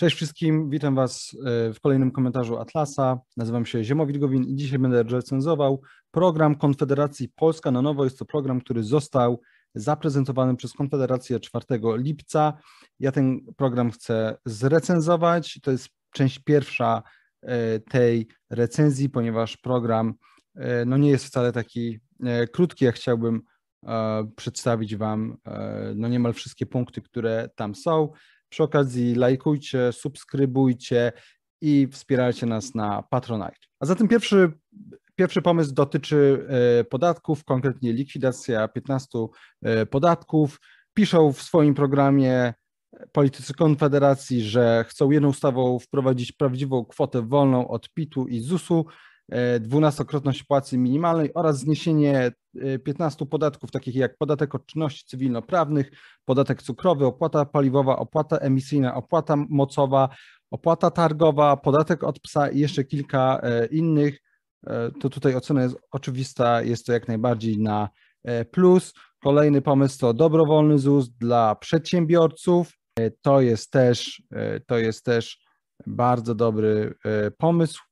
Cześć wszystkim, witam Was e, w kolejnym komentarzu Atlasa. Nazywam się Ziemowit Gowin i dzisiaj będę recenzował program Konfederacji Polska na Nowo. Jest to program, który został zaprezentowany przez Konfederację 4 lipca. Ja ten program chcę zrecenzować. To jest część pierwsza e, tej recenzji, ponieważ program e, no nie jest wcale taki krótki, jak chciałbym przedstawić Wam no niemal wszystkie punkty, które tam są. Przy okazji lajkujcie, subskrybujcie i wspierajcie nas na Patronite. A zatem pierwszy, pierwszy pomysł dotyczy e, podatków, konkretnie likwidacja 15 e, podatków. Piszą w swoim programie politycy Konfederacji, że chcą jedną ustawą wprowadzić prawdziwą kwotę wolną od PIT-u i ZUS-u, E, dwunastokrotność płacy minimalnej oraz zniesienie 15 e, podatków, takich jak podatek od czynności cywilnoprawnych, podatek cukrowy, opłata paliwowa, opłata emisyjna, opłata mocowa, opłata targowa, podatek od psa i jeszcze kilka e, innych. To tutaj ocena jest oczywista, jest to jak najbardziej na plus. Kolejny pomysł to dobrowolny ZUS dla przedsiębiorców. To jest też, to jest też bardzo dobry pomysł.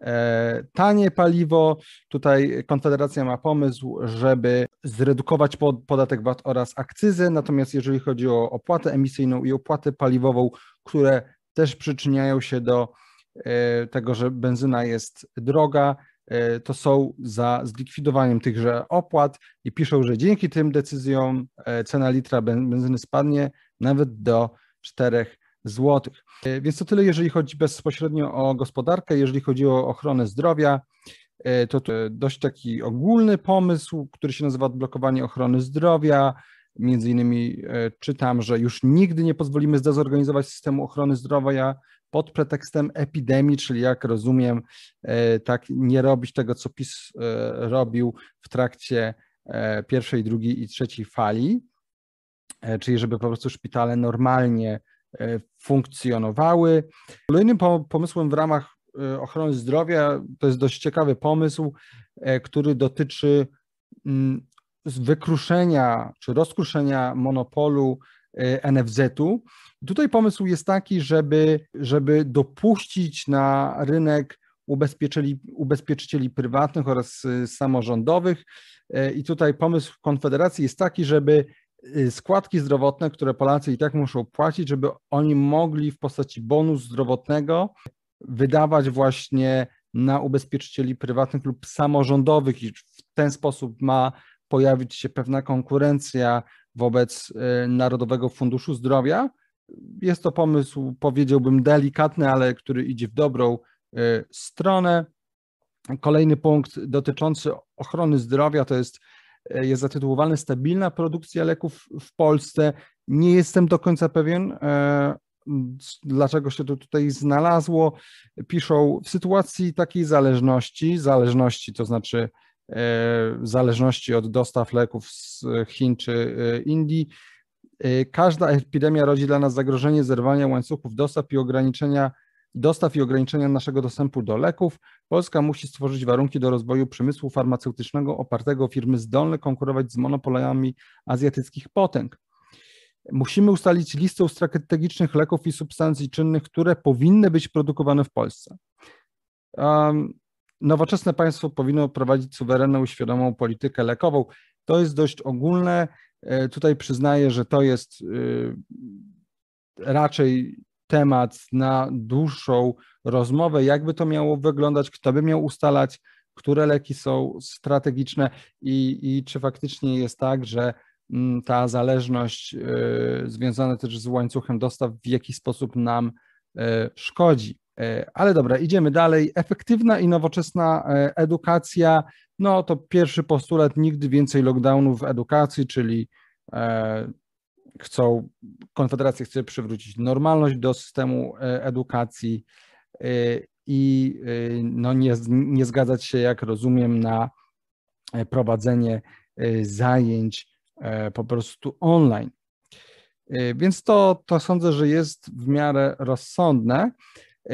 E, tanie paliwo. Tutaj Konfederacja ma pomysł, żeby zredukować podatek VAT oraz akcyzę, natomiast jeżeli chodzi o opłatę emisyjną i opłatę paliwową, które też przyczyniają się do e, tego, że benzyna jest droga, e, to są za zlikwidowaniem tychże opłat i piszą, że dzięki tym decyzjom cena litra benzyny spadnie nawet do 4 złotych. E, więc to tyle, jeżeli chodzi bezpośrednio o gospodarkę, jeżeli chodzi o ochronę zdrowia. E, to, dość taki ogólny pomysł, który się nazywa odblokowanie ochrony zdrowia. Między innymi e, czytam, że już nigdy nie pozwolimy zdezorganizować systemu ochrony zdrowia pod pretekstem epidemii, czyli jak rozumiem, tak nie robić tego, co PiS robił w trakcie pierwszej, drugiej i trzeciej fali, czyli żeby po prostu szpitale normalnie funkcjonowały. Kolejnym pomysłem w ramach e, ochrony zdrowia to jest dość ciekawy pomysł, e, który dotyczy mm, wykruszenia czy rozkruszenia monopolu NFZ-u. Tutaj pomysł jest taki, żeby, żeby dopuścić na rynek ubezpieczycieli, ubezpieczycieli prywatnych oraz samorządowych. I tutaj pomysł Konfederacji jest taki, żeby składki zdrowotne, które Polacy i tak muszą płacić, żeby oni mogli w postaci bonu zdrowotnego wydawać właśnie na ubezpieczycieli prywatnych lub samorządowych i w ten sposób ma pojawić się pewna konkurencja wobec y, Narodowego Funduszu Zdrowia. Jest to pomysł, powiedziałbym, delikatny, ale który idzie w dobrą y, stronę. Kolejny punkt dotyczący ochrony zdrowia to jest jest zatytułowany Stabilna produkcja leków w Polsce. Nie jestem do końca pewien, e, dlaczego się to tutaj znalazło. Piszą w sytuacji takiej zależności, zależności to znaczy e, zależności od dostaw leków z Chin czy Indii, każda epidemia rodzi dla nas zagrożenie zerwania łańcuchów dostaw i ograniczenia dostaw i ograniczenia naszego dostępu do leków, Polska musi stworzyć warunki do rozwoju przemysłu farmaceutycznego opartego o firmy zdolne konkurować z monopolami azjatyckich potęg. Musimy ustalić listę strategicznych leków i substancji czynnych, które powinny być produkowane w Polsce. Um, nowoczesne państwo powinno prowadzić suwerenną, świadomą politykę lekową. To jest dość ogólne. E, tutaj przyznaję, że to jest y, raczej temat na dłuższą rozmowę, jakby to miało wyglądać, kto by miał ustalać, które leki są strategiczne i, i czy faktycznie jest tak, że mm, ta zależność y, związana też z łańcuchem dostaw w jakiś sposób nam y, szkodzi. Y, ale dobra, idziemy dalej. Efektywna i nowoczesna edukacja. No to pierwszy postulat, nigdy więcej lockdownów w edukacji, czyli chcą, Konfederacja chce przywrócić normalność do systemu e, edukacji e, i e, no nie, nie zgadzać się, jak rozumiem, na prowadzenie zajęć po prostu online. Więc to, to sądzę, że jest w miarę rozsądne.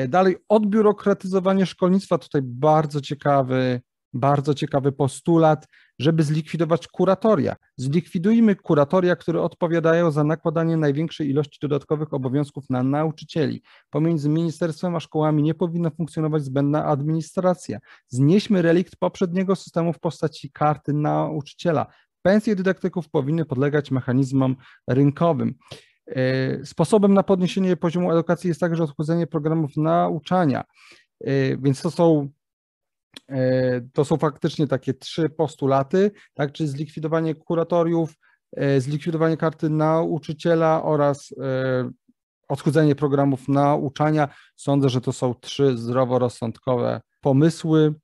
Dalej, odbiurokratyzowanie szkolnictwa. Tutaj bardzo ciekawy bardzo ciekawy postulat, żeby zlikwidować kuratoria. Zlikwidujmy kuratoria, które odpowiadają za nakładanie największej ilości dodatkowych obowiązków na nauczycieli. Pomiędzy ministerstwem a szkołami nie powinna funkcjonować zbędna administracja. Znieśmy relikt poprzedniego systemu w postaci karty nauczyciela. Pensje dydaktyków powinny podlegać mechanizmom rynkowym. E, sposobem na podniesienie poziomu edukacji jest także odchudzenie programów nauczania. E, więc to są to są faktycznie takie trzy postulaty, tak, czyli zlikwidowanie kuratoriów, e, zlikwidowanie karty nauczyciela oraz e, odchudzenie programów nauczania. Sądzę, że to są trzy zdroworozsądkowe pomysły.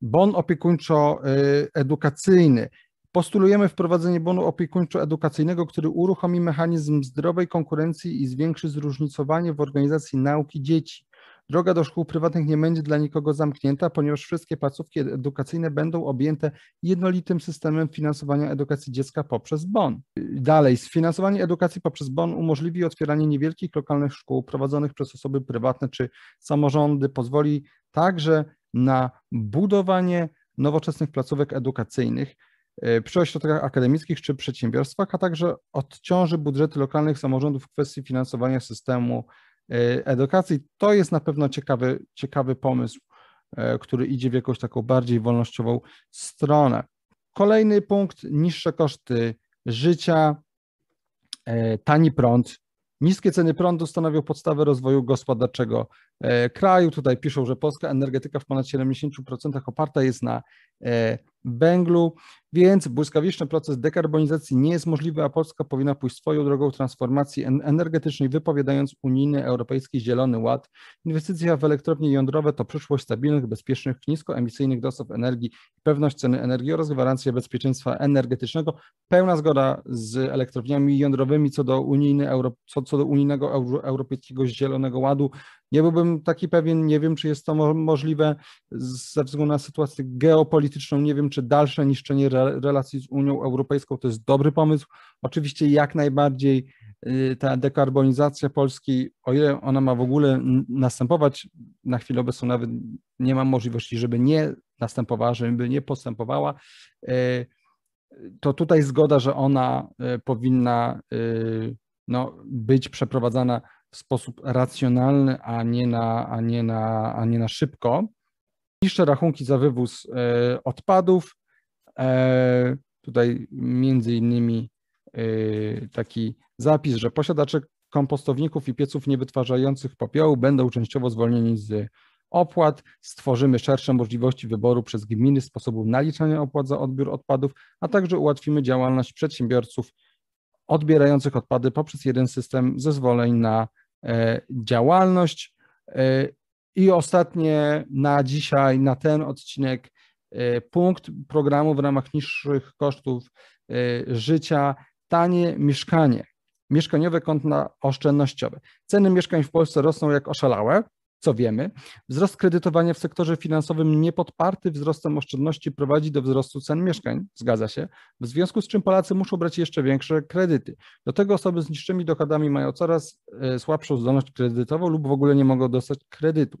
Bon opiekuńczo-edukacyjny. Postulujemy wprowadzenie bonu opiekuńczo-edukacyjnego, który uruchomi mechanizm zdrowej konkurencji i zwiększy zróżnicowanie w organizacji nauki dzieci. Droga do szkół prywatnych nie będzie dla nikogo zamknięta, ponieważ wszystkie placówki edukacyjne będą objęte jednolitym systemem finansowania edukacji dziecka poprzez BON. Dalej, sfinansowanie edukacji poprzez BON umożliwi otwieranie niewielkich lokalnych szkół prowadzonych przez osoby prywatne czy samorządy, pozwoli także na budowanie nowoczesnych placówek edukacyjnych e, przy ośrodkach akademickich czy przedsiębiorstwach, a także odciąży budżety lokalnych samorządów w kwestii finansowania systemu edukacji. To jest na pewno ciekawy, ciekawy pomysł, e, który idzie w jakąś taką bardziej wolnościową stronę. Kolejny punkt, niższe koszty życia, e, tani prąd. Niskie ceny prądu stanowią podstawę rozwoju gospodarczego kraju. Tutaj piszą, że polska energetyka w ponad 70% oparta jest na węglu, więc błyskawiczny proces dekarbonizacji nie jest możliwy, a Polska powinna pójść swoją drogą transformacji energetycznej, wypowiadając unijny Europejski Zielony Ład. Inwestycja w elektrownie jądrowe to przyszłość stabilnych, bezpiecznych, niskoemisyjnych dostaw energii, pewność ceny energii oraz gwarancja bezpieczeństwa energetycznego. Pełna zgoda z elektrowniami jądrowymi co do, unijny, co, co do unijnego Europejskiego Zielonego Ładu. Nie byłbym taki pewien, nie wiem, czy jest to możliwe ze względu na sytuację geopolityczną, nie wiem, czy dalsze niszczenie relacji z Unią Europejską to jest dobry pomysł. Oczywiście jak najbardziej y, ta dekarbonizacja Polski, o ile ona ma w ogóle następować, na chwilę obecną nawet nie ma możliwości, żeby nie następowała, żeby nie postępowała, y, to tutaj zgoda, że ona y, powinna no, być przeprowadzana w sposób racjonalny, a nie na, a nie na, a nie na szybko. Niższe rachunki za wywóz e, odpadów. E, tutaj między innymi e, taki zapis, że posiadacze kompostowników i pieców niewytwarzających popiołu będą częściowo zwolnieni z opłat. Stworzymy szersze możliwości wyboru przez gminy sposobu naliczania opłat za odbiór odpadów, a także ułatwimy działalność przedsiębiorców odbierających odpady poprzez jeden system zezwoleń na działalność. E, I ostatnie na dzisiaj, na ten odcinek, e, punkt programu w ramach niższych kosztów życia, tanie mieszkanie, mieszkaniowe konta oszczędnościowe. Ceny mieszkań w Polsce rosną jak oszalałe co wiemy. Wzrost kredytowania w sektorze finansowym niepodparty wzrostem oszczędności prowadzi do wzrostu cen mieszkań, zgadza się, w związku z czym Polacy muszą brać jeszcze większe kredyty. Do tego osoby z niższymi dochodami mają coraz e, słabszą zdolność kredytową lub w ogóle nie mogą dostać kredytu.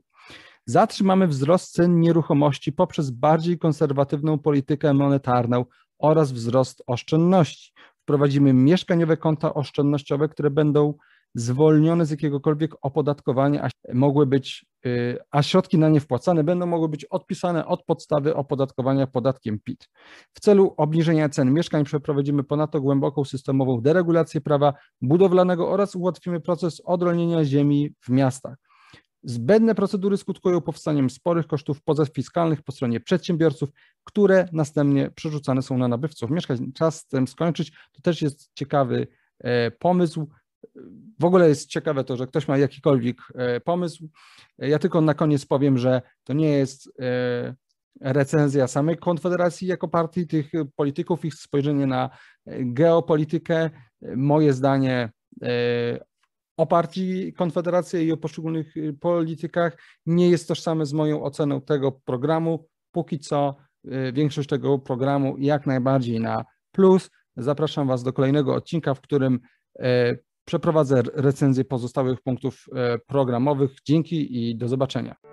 Zatrzymamy wzrost cen nieruchomości poprzez bardziej konserwatywną politykę monetarną oraz wzrost oszczędności. Wprowadzimy mieszkaniowe konta oszczędnościowe, które będą zwolnione z jakiegokolwiek opodatkowania, a mogły być, y, a środki na nie wpłacane będą mogły być odpisane od podstawy opodatkowania podatkiem PIT. W celu obniżenia cen mieszkań przeprowadzimy ponadto głęboką systemową deregulację prawa budowlanego oraz ułatwimy proces odrolnienia ziemi w miastach. Zbędne procedury skutkują powstaniem sporych kosztów pozafiskalnych po stronie przedsiębiorców, które następnie przerzucane są na nabywców mieszkań. Czas z tym skończyć. To też jest ciekawy e, pomysł. W ogóle jest ciekawe to, że ktoś ma jakikolwiek e, pomysł. Ja tylko na koniec powiem, że to nie jest e, recenzja samej Konfederacji jako partii tych polityków, ich spojrzenie na geopolitykę. Moje zdanie e, o partii Konfederacji i o poszczególnych politykach nie jest tożsame z moją oceną tego programu. Póki co większość tego programu jak najbardziej na plus. Zapraszam Was do kolejnego odcinka, w którym Przeprowadzę recenzję pozostałych punktów e, programowych. Dzięki i do zobaczenia.